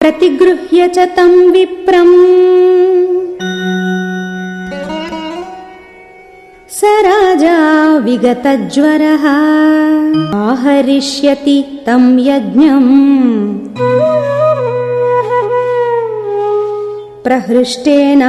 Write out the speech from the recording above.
प्रतिगृह्य च तम् विप्रम्। स राजा विगतज्वरः। आहरिष्यति तम् यज्ञम्। प्रहृष्टेनान्तरात्मना।